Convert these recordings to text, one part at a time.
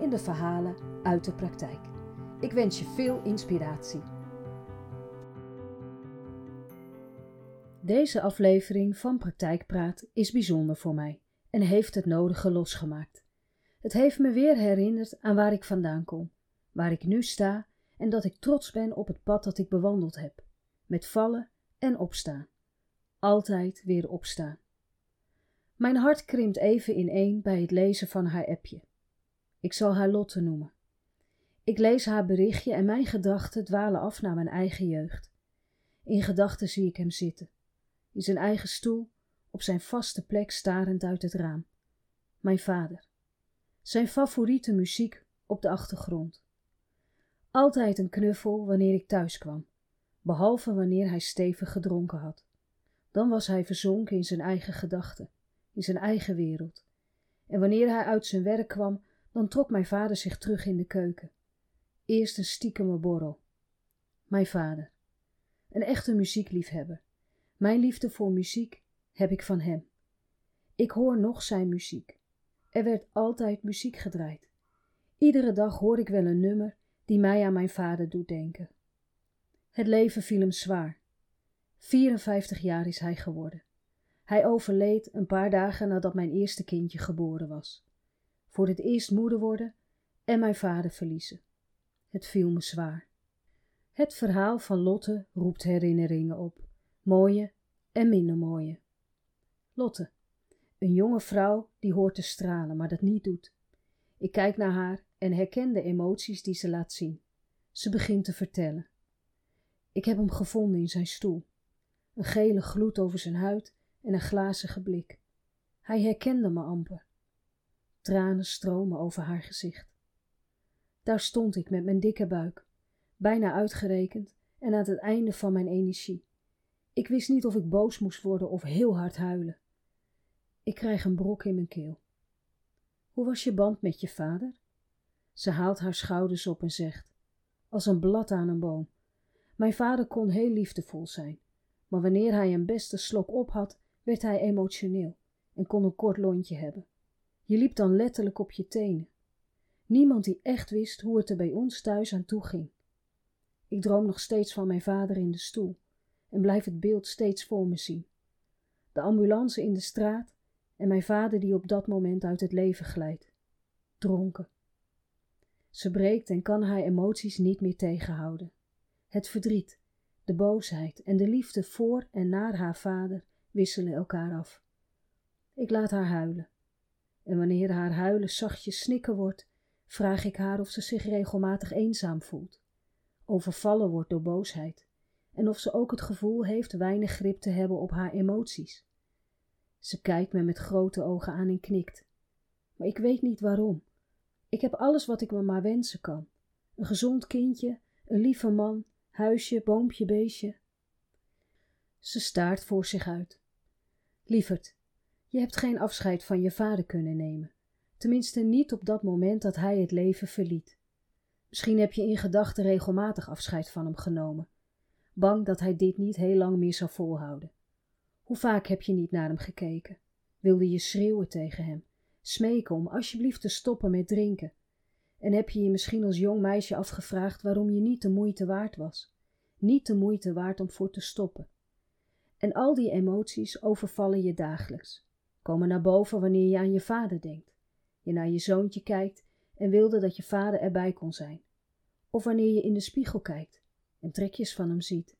in de verhalen uit de praktijk. Ik wens je veel inspiratie. Deze aflevering van Praktijkpraat is bijzonder voor mij en heeft het nodige losgemaakt. Het heeft me weer herinnerd aan waar ik vandaan kom, waar ik nu sta en dat ik trots ben op het pad dat ik bewandeld heb, met vallen en opstaan. Altijd weer opstaan. Mijn hart krimpt even ineen bij het lezen van haar appje. Ik zal haar Lotte noemen. Ik lees haar berichtje en mijn gedachten dwalen af naar mijn eigen jeugd. In gedachten zie ik hem zitten, in zijn eigen stoel, op zijn vaste plek starend uit het raam. Mijn vader. Zijn favoriete muziek op de achtergrond. Altijd een knuffel wanneer ik thuis kwam, behalve wanneer hij stevig gedronken had. Dan was hij verzonken in zijn eigen gedachten, in zijn eigen wereld. En wanneer hij uit zijn werk kwam, dan trok mijn vader zich terug in de keuken. Eerst een stiekeme borrel. Mijn vader. Een echte muziekliefhebber. Mijn liefde voor muziek heb ik van hem. Ik hoor nog zijn muziek. Er werd altijd muziek gedraaid. Iedere dag hoor ik wel een nummer die mij aan mijn vader doet denken. Het leven viel hem zwaar. 54 jaar is hij geworden. Hij overleed een paar dagen nadat mijn eerste kindje geboren was voor het eerst moeder worden en mijn vader verliezen. Het viel me zwaar. Het verhaal van Lotte roept herinneringen op, mooie en minder mooie. Lotte, een jonge vrouw die hoort te stralen, maar dat niet doet. Ik kijk naar haar en herken de emoties die ze laat zien. Ze begint te vertellen. Ik heb hem gevonden in zijn stoel. Een gele gloed over zijn huid en een glazige blik. Hij herkende me amper. Tranen stromen over haar gezicht. Daar stond ik met mijn dikke buik, bijna uitgerekend en aan het einde van mijn energie. Ik wist niet of ik boos moest worden of heel hard huilen. Ik krijg een brok in mijn keel. Hoe was je band met je vader? Ze haalt haar schouders op en zegt: Als een blad aan een boom. Mijn vader kon heel liefdevol zijn, maar wanneer hij een beste slok op had, werd hij emotioneel en kon een kort lontje hebben. Je liep dan letterlijk op je tenen. Niemand die echt wist hoe het er bij ons thuis aan toe ging. Ik droom nog steeds van mijn vader in de stoel en blijf het beeld steeds voor me zien. De ambulance in de straat en mijn vader die op dat moment uit het leven glijdt. Dronken. Ze breekt en kan haar emoties niet meer tegenhouden. Het verdriet, de boosheid en de liefde voor en naar haar vader wisselen elkaar af. Ik laat haar huilen en wanneer haar huilen zachtjes snikken wordt, vraag ik haar of ze zich regelmatig eenzaam voelt, overvallen wordt door boosheid en of ze ook het gevoel heeft weinig grip te hebben op haar emoties. Ze kijkt me met grote ogen aan en knikt. Maar ik weet niet waarom. Ik heb alles wat ik me maar wensen kan: een gezond kindje, een lieve man, huisje, boompje, beestje. Ze staart voor zich uit. Lieverd, je hebt geen afscheid van je vader kunnen nemen, tenminste niet op dat moment dat hij het leven verliet. Misschien heb je in gedachten regelmatig afscheid van hem genomen, bang dat hij dit niet heel lang meer zou volhouden. Hoe vaak heb je niet naar hem gekeken? Wilde je schreeuwen tegen hem, smeken om alsjeblieft te stoppen met drinken? En heb je je misschien als jong meisje afgevraagd waarom je niet de moeite waard was? Niet de moeite waard om voor te stoppen. En al die emoties overvallen je dagelijks komen naar boven wanneer je aan je vader denkt, je naar je zoontje kijkt en wilde dat je vader erbij kon zijn, of wanneer je in de spiegel kijkt en trekjes van hem ziet.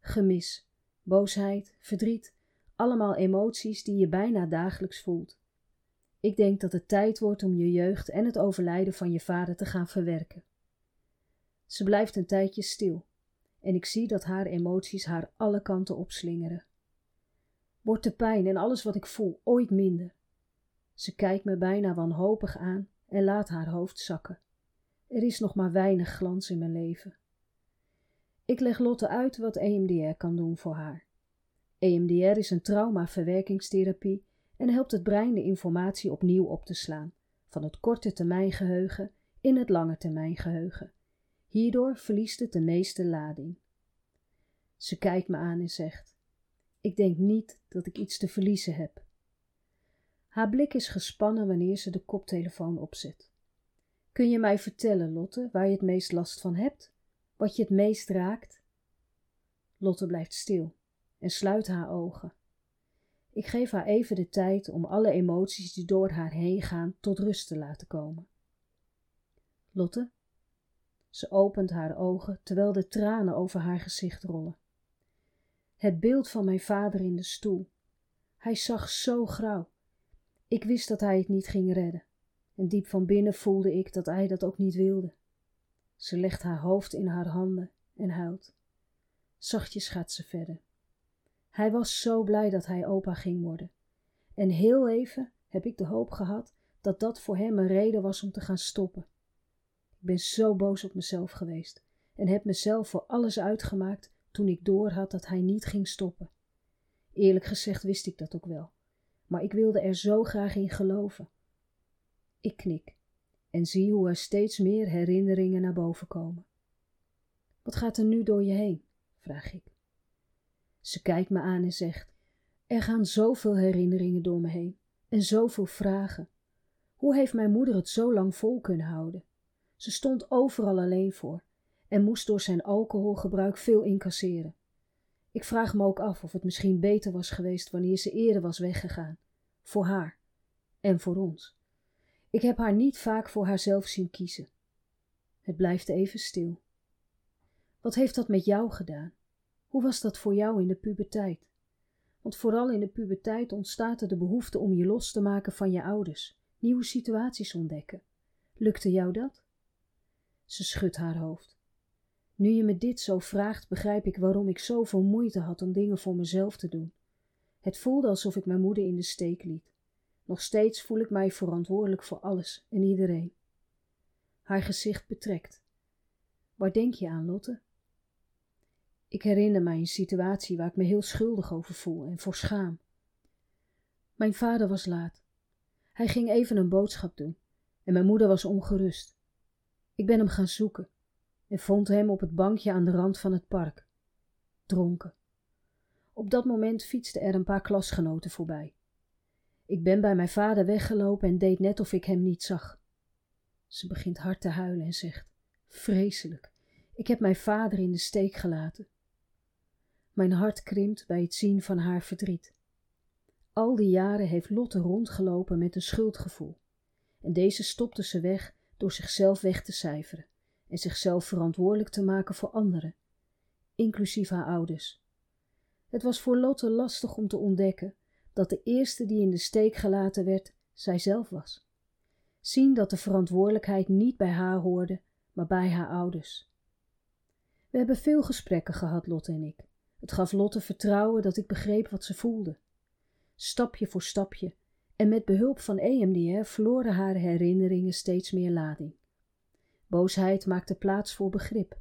Gemis, boosheid, verdriet, allemaal emoties die je bijna dagelijks voelt. Ik denk dat het tijd wordt om je jeugd en het overlijden van je vader te gaan verwerken. Ze blijft een tijdje stil en ik zie dat haar emoties haar alle kanten opslingeren wordt de pijn en alles wat ik voel ooit minder. Ze kijkt me bijna wanhopig aan en laat haar hoofd zakken. Er is nog maar weinig glans in mijn leven. Ik leg Lotte uit wat EMDR kan doen voor haar. EMDR is een traumaverwerkingstherapie en helpt het brein de informatie opnieuw op te slaan, van het korte termijn geheugen in het lange termijn geheugen. Hierdoor verliest het de meeste lading. Ze kijkt me aan en zegt: Ik denk niet dat ik iets te verliezen heb. Haar blik is gespannen wanneer ze de koptelefoon opzet. Kun je mij vertellen, Lotte, waar je het meest last van hebt? Wat je het meest raakt? Lotte blijft stil en sluit haar ogen. Ik geef haar even de tijd om alle emoties die door haar heen gaan tot rust te laten komen. Lotte? Ze opent haar ogen terwijl de tranen over haar gezicht rollen. Het beeld van mijn vader in de stoel. Hij zag zo grauw. Ik wist dat hij het niet ging redden. En diep van binnen voelde ik dat hij dat ook niet wilde. Ze legt haar hoofd in haar handen en huilt. Zachtjes gaat ze verder. Hij was zo blij dat hij opa ging worden. En heel even heb ik de hoop gehad dat dat voor hem een reden was om te gaan stoppen. Ik ben zo boos op mezelf geweest en heb mezelf voor alles uitgemaakt toen ik doorhad dat hij niet ging stoppen. Eerlijk gezegd wist ik dat ook wel, maar ik wilde er zo graag in geloven. Ik knik en zie hoe er steeds meer herinneringen naar boven komen. Wat gaat er nu door je heen? vraag ik. Ze kijkt me aan en zegt: Er gaan zoveel herinneringen door me heen en zoveel vragen. Hoe heeft mijn moeder het zo lang vol kunnen houden? Ze stond overal alleen voor en moest door zijn alcoholgebruik veel incasseren. Ik vraag me ook af of het misschien beter was geweest wanneer ze eerder was weggegaan. Voor haar en voor ons. Ik heb haar niet vaak voor haarzelf zien kiezen. Het blijft even stil. Wat heeft dat met jou gedaan? Hoe was dat voor jou in de puberteit? Want vooral in de puberteit ontstaat er de behoefte om je los te maken van je ouders, nieuwe situaties ontdekken. Lukte jou dat? Ze schudt haar hoofd. Nu je me dit zo vraagt, begrijp ik waarom ik zoveel moeite had om dingen voor mezelf te doen. Het voelde alsof ik mijn moeder in de steek liet. Nog steeds voel ik mij verantwoordelijk voor alles en iedereen. Haar gezicht betrekt. Waar denk je aan, Lotte? Ik herinner mij een situatie waar ik me heel schuldig over voel en voor schaam. Mijn vader was laat. Hij ging even een boodschap doen en mijn moeder was ongerust. Ik ben hem gaan zoeken en vond hem op het bankje aan de rand van het park, dronken. Op dat moment fietsten er een paar klasgenoten voorbij. Ik ben bij mijn vader weggelopen en deed net of ik hem niet zag. Ze begint hard te huilen en zegt: Vreselijk, ik heb mijn vader in de steek gelaten. Mijn hart krimpt bij het zien van haar verdriet. Al die jaren heeft Lotte rondgelopen met een schuldgevoel. En deze stopte ze weg door zichzelf weg te cijferen en zichzelf verantwoordelijk te maken voor anderen, inclusief haar ouders. Het was voor Lotte lastig om te ontdekken dat de eerste die in de steek gelaten werd, zijzelf was. Zien dat de verantwoordelijkheid niet bij haar hoorde, maar bij haar ouders. We hebben veel gesprekken gehad, Lotte en ik. Het gaf Lotte vertrouwen dat ik begreep wat ze voelde. Stapje voor stapje en met behulp van EMDR verloren haar herinneringen steeds meer lading. Boosheid maakte plaats voor begrip.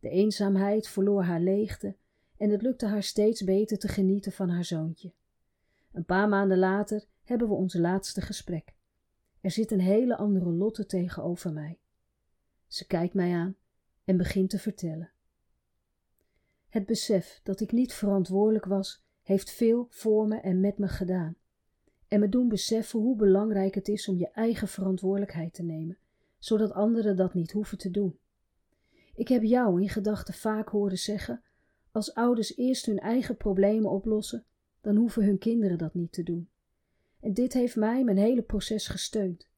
De eenzaamheid verloor haar leegte en het lukte haar steeds beter te genieten van haar zoontje. Een paar maanden later hebben we ons laatste gesprek. Er zit een hele andere Lotte tegenover mij. Ze kijkt mij aan en begint te vertellen. Het besef dat ik niet verantwoordelijk was, heeft veel voor me en met me gedaan. En me doen beseffen hoe belangrijk het is om je eigen verantwoordelijkheid te nemen, zodat anderen dat niet hoeven te doen. Ik heb jou in gedachten vaak horen zeggen: als ouders eerst hun eigen problemen oplossen, dan hoeven hun kinderen dat niet te doen. En dit heeft mij mijn hele proces gesteund.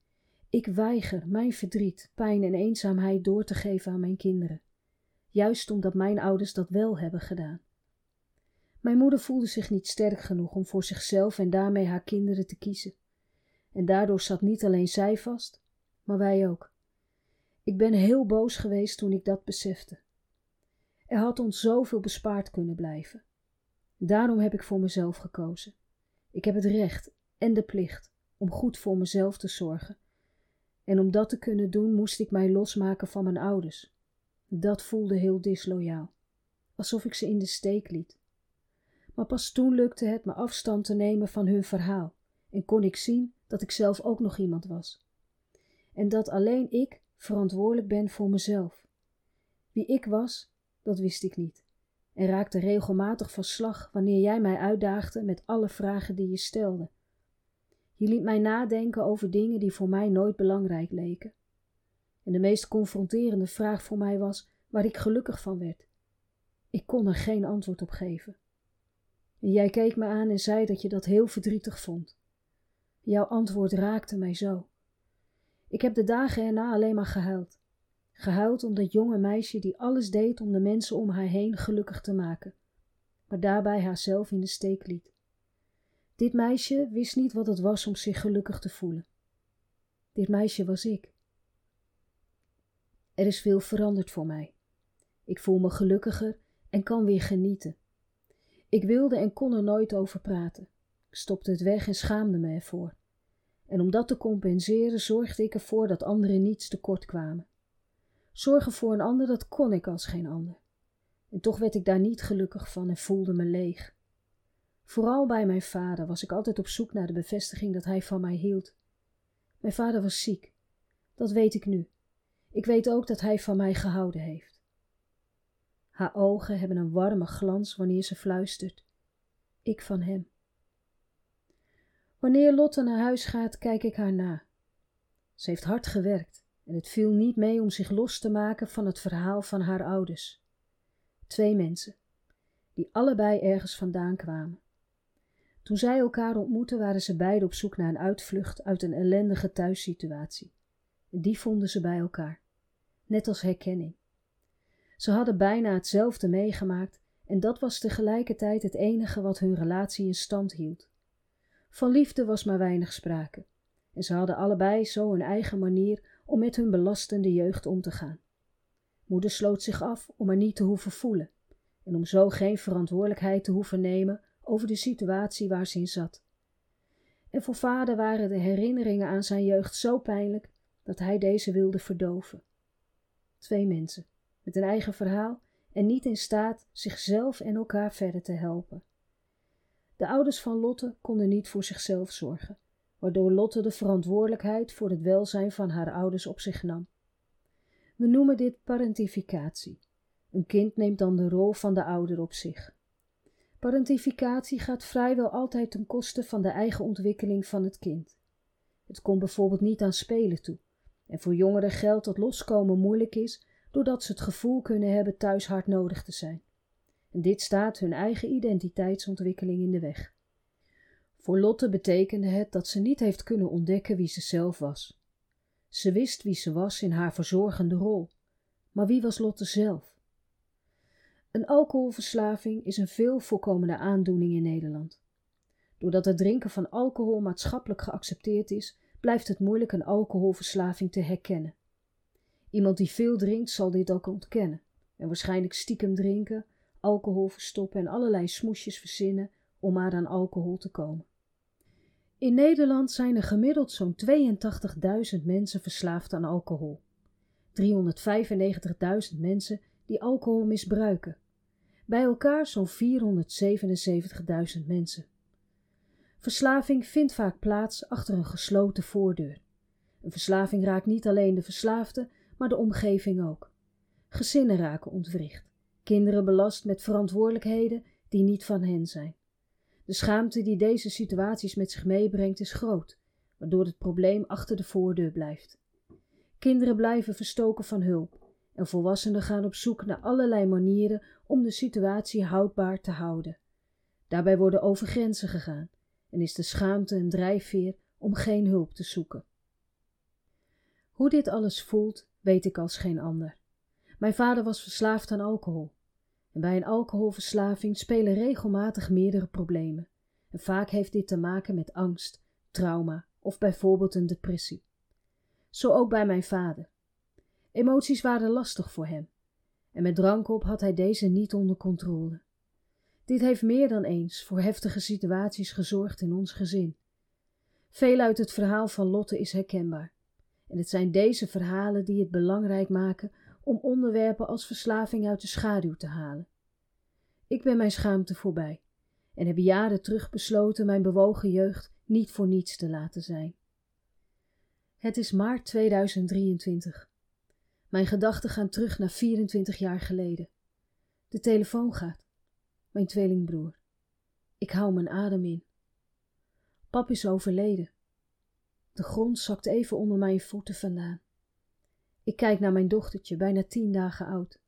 Ik weiger mijn verdriet, pijn en eenzaamheid door te geven aan mijn kinderen juist omdat mijn ouders dat wel hebben gedaan. Mijn moeder voelde zich niet sterk genoeg om voor zichzelf en daarmee haar kinderen te kiezen. En daardoor zat niet alleen zij vast, maar wij ook. Ik ben heel boos geweest toen ik dat besefte. Er had ons zoveel bespaard kunnen blijven. Daarom heb ik voor mezelf gekozen. Ik heb het recht en de plicht om goed voor mezelf te zorgen. En om dat te kunnen doen, moest ik mij losmaken van mijn ouders. Dat voelde heel disloyaal, alsof ik ze in de steek liet. Maar pas toen lukte het me afstand te nemen van hun verhaal en kon ik zien dat ik zelf ook nog iemand was. En dat alleen ik verantwoordelijk ben voor mezelf. Wie ik was, dat wist ik niet. En raakte regelmatig van slag wanneer jij mij uitdaagde met alle vragen die je stelde. Je liet mij nadenken over dingen die voor mij nooit belangrijk leken. En de meest confronterende vraag voor mij was waar ik gelukkig van werd. Ik kon er geen antwoord op geven. En jij keek me aan en zei dat je dat heel verdrietig vond. Jouw antwoord raakte mij zo. Ik heb de dagen erna alleen maar gehuild. Gehuild om dat jonge meisje die alles deed om de mensen om haar heen gelukkig te maken, maar daarbij haarzelf in de steek liet. Dit meisje wist niet wat het was om zich gelukkig te voelen. Dit meisje was ik. Er is veel veranderd voor mij. Ik voel me gelukkiger en kan weer genieten. Ik wilde en kon er nooit over praten. Ik stopte het weg en schaamde me ervoor. En om dat te compenseren zorgde ik ervoor dat anderen niets tekort kwamen. Zorgen voor een ander, dat kon ik als geen ander. En toch werd ik daar niet gelukkig van en voelde me leeg. Vooral bij mijn vader was ik altijd op zoek naar de bevestiging dat hij van mij hield. Mijn vader was ziek. Dat weet ik nu. Ik weet ook dat hij van mij gehouden heeft. Haar ogen hebben een warme glans wanneer ze fluistert. Ik van hem. Wanneer Lotte naar huis gaat, kijk ik haar na. Ze heeft hard gewerkt en het viel niet mee om zich los te maken van het verhaal van haar ouders. Twee mensen, die allebei ergens vandaan kwamen. Toen zij elkaar ontmoetten, waren ze beiden op zoek naar een uitvlucht uit een ellendige thuissituatie. En die vonden ze bij elkaar, net als herkenning. Ze hadden bijna hetzelfde meegemaakt en dat was tegelijkertijd het enige wat hun relatie in stand hield. Van liefde was maar weinig sprake en ze hadden allebei zo een eigen manier om met hun belastende jeugd om te gaan. Moeder sloot zich af om er niet te hoeven voelen en om zo geen verantwoordelijkheid te hoeven nemen over de situatie waar ze in zat. En voor vader waren de herinneringen aan zijn jeugd zo pijnlijk dat hij deze wilde verdoven. Twee mensen, met een eigen verhaal en niet in staat zichzelf en elkaar verder te helpen. De ouders van Lotte konden niet voor zichzelf zorgen, waardoor Lotte de verantwoordelijkheid voor het welzijn van haar ouders op zich nam. We noemen dit parentificatie. Een kind neemt dan de rol van de ouder op zich. Parentificatie gaat vrijwel altijd ten koste van de eigen ontwikkeling van het kind. Het komt bijvoorbeeld niet aan spelen toe. En voor jongeren geldt dat loskomen moeilijk is doordat ze het gevoel kunnen hebben thuis hard nodig te zijn. En dit staat hun eigen identiteitsontwikkeling in de weg. Voor Lotte betekende het dat ze niet heeft kunnen ontdekken wie ze zelf was. Ze wist wie ze was in haar verzorgende rol, maar wie was Lotte zelf? Een alcoholverslaving is een veel voorkomende aandoening in Nederland. Doordat het drinken van alcohol maatschappelijk geaccepteerd is, blijft het moeilijk een alcoholverslaving te herkennen. Iemand die veel drinkt zal dit ook ontkennen en waarschijnlijk stiekem drinken, alcohol verstoppen en allerlei smoesjes verzinnen om maar aan alcohol te komen. In Nederland zijn er gemiddeld zo'n 82.000 mensen verslaafd aan alcohol. 395.000 mensen die alcohol misbruiken. Bij elkaar zo'n 477.000 mensen. Verslaving vindt vaak plaats achter een gesloten voordeur. Een verslaving raakt niet alleen de verslaafde, maar de omgeving ook. Gezinnen raken ontwricht, kinderen belast met verantwoordelijkheden die niet van hen zijn. De schaamte die deze situaties met zich meebrengt is groot, waardoor het probleem achter de voordeur blijft. Kinderen blijven verstoken van hulp en volwassenen gaan op zoek naar allerlei manieren om de situatie houdbaar te houden. Daarbij worden over grenzen gegaan en is de schaamte een drijfveer om geen hulp te zoeken. Hoe dit alles voelt, weet ik als geen ander. Mijn vader was verslaafd aan alcohol. Bij een alcoholverslaving spelen regelmatig meerdere problemen. En vaak heeft dit te maken met angst, trauma of bijvoorbeeld een depressie. Zo ook bij mijn vader. Emoties waren lastig voor hem. En met drank op had hij deze niet onder controle. Dit heeft meer dan eens voor heftige situaties gezorgd in ons gezin. Veel uit het verhaal van Lotte is herkenbaar. En het zijn deze verhalen die het belangrijk maken om onderwerpen als verslaving uit de schaduw te halen. Ik ben mijn schaamte voorbij en heb jaren terug besloten mijn bewogen jeugd niet voor niets te laten zijn. Het is maart 2023. Mijn gedachten gaan terug naar 24 jaar geleden. De telefoon gaat. Mijn tweelingbroer. Ik hou mijn adem in. Pap is overleden. De grond zakt even onder mijn voeten vandaan. Ik kijk naar mijn dochtertje, bijna tien dagen oud.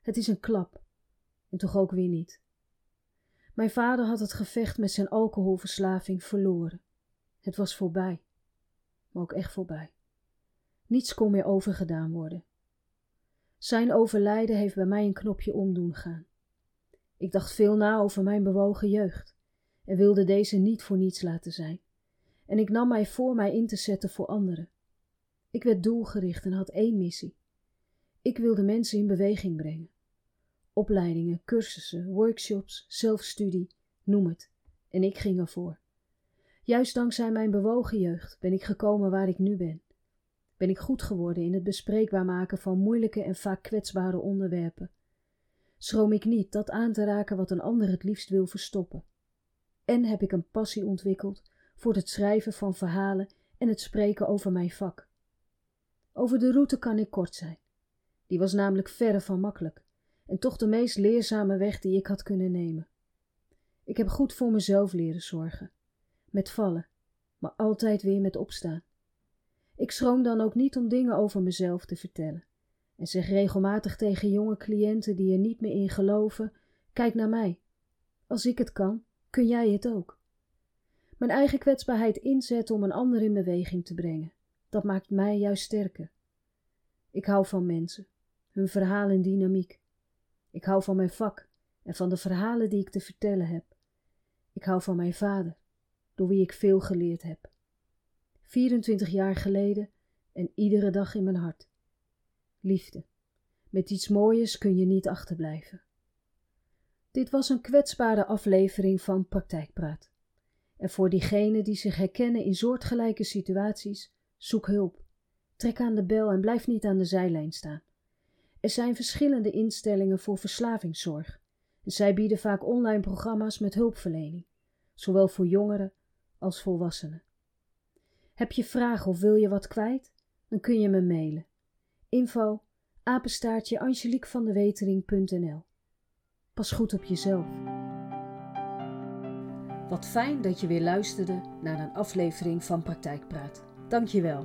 Het is een klap, en toch ook weer niet. Mijn vader had het gevecht met zijn alcoholverslaving verloren. Het was voorbij, maar ook echt voorbij. Niets kon meer overgedaan worden. Zijn overlijden heeft bij mij een knopje omdoen gaan. Ik dacht veel na over mijn bewogen jeugd en wilde deze niet voor niets laten zijn. En ik nam mij voor mij in te zetten voor anderen. Ik werd doelgericht en had één missie. Ik wilde mensen in beweging brengen. Opleidingen, cursussen, workshops, zelfstudie, noem het. En ik ging ervoor. Juist dankzij mijn bewogen jeugd ben ik gekomen waar ik nu ben. Ben ik goed geworden in het bespreekbaar maken van moeilijke en vaak kwetsbare onderwerpen. Schroom ik niet dat aan te raken wat een ander het liefst wil verstoppen. En heb ik een passie ontwikkeld voor het schrijven van verhalen en het spreken over mijn vak. Over de route kan ik kort zijn. Die was namelijk verre van makkelijk en toch de meest leerzame weg die ik had kunnen nemen. Ik heb goed voor mezelf leren zorgen, met vallen, maar altijd weer met opstaan. Ik schroom dan ook niet om dingen over mezelf te vertellen en zeg regelmatig tegen jonge cliënten die er niet meer in geloven: kijk naar mij. Als ik het kan, kun jij het ook. Mijn eigen kwetsbaarheid inzetten om een ander in beweging te brengen, dat maakt mij juist sterker. Ik hou van mensen, hun verhaal en dynamiek. Ik hou van mijn vak en van de verhalen die ik te vertellen heb. Ik hou van mijn vader, door wie ik veel geleerd heb. 24 jaar geleden en iedere dag in mijn hart. Liefde. Met iets moois kun je niet achterblijven. Dit was een kwetsbare aflevering van Praktijkpraat. En voor diegenen die zich herkennen in soortgelijke situaties, zoek hulp. Trek aan de bel en blijf niet aan de zijlijn staan. Er zijn verschillende instellingen voor verslavingszorg. Zij bieden vaak online programma's met hulpverlening, zowel voor jongeren als volwassenen. Heb je vragen of wil je wat kwijt? Dan kun je me mailen. Info apenstaartje angeliekvandewetering.nl Pas goed op jezelf. Wat fijn dat je weer luisterde naar een aflevering van Praktijkpraat. Dank je wel.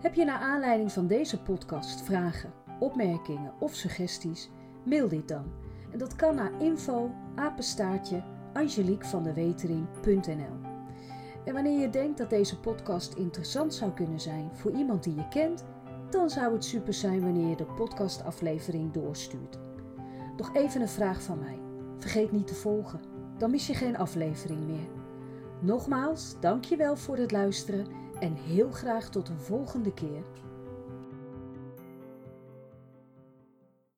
Heb je naar aanleiding van deze podcast vragen, opmerkingen of suggesties? Mail dit dan. En dat kan naar info apenstaartje angeliekvandewetering.nl En wanneer je denkt dat deze podcast interessant zou kunnen zijn voor iemand die je kent, dan zou het super zijn wanneer je de podcastaflevering doorstuurt. Nog even een vraag van mij. Vergeet niet te volgen, dan mis je geen aflevering meer. Nogmaals, dankjewel voor het luisteren en heel graag tot een volgende keer.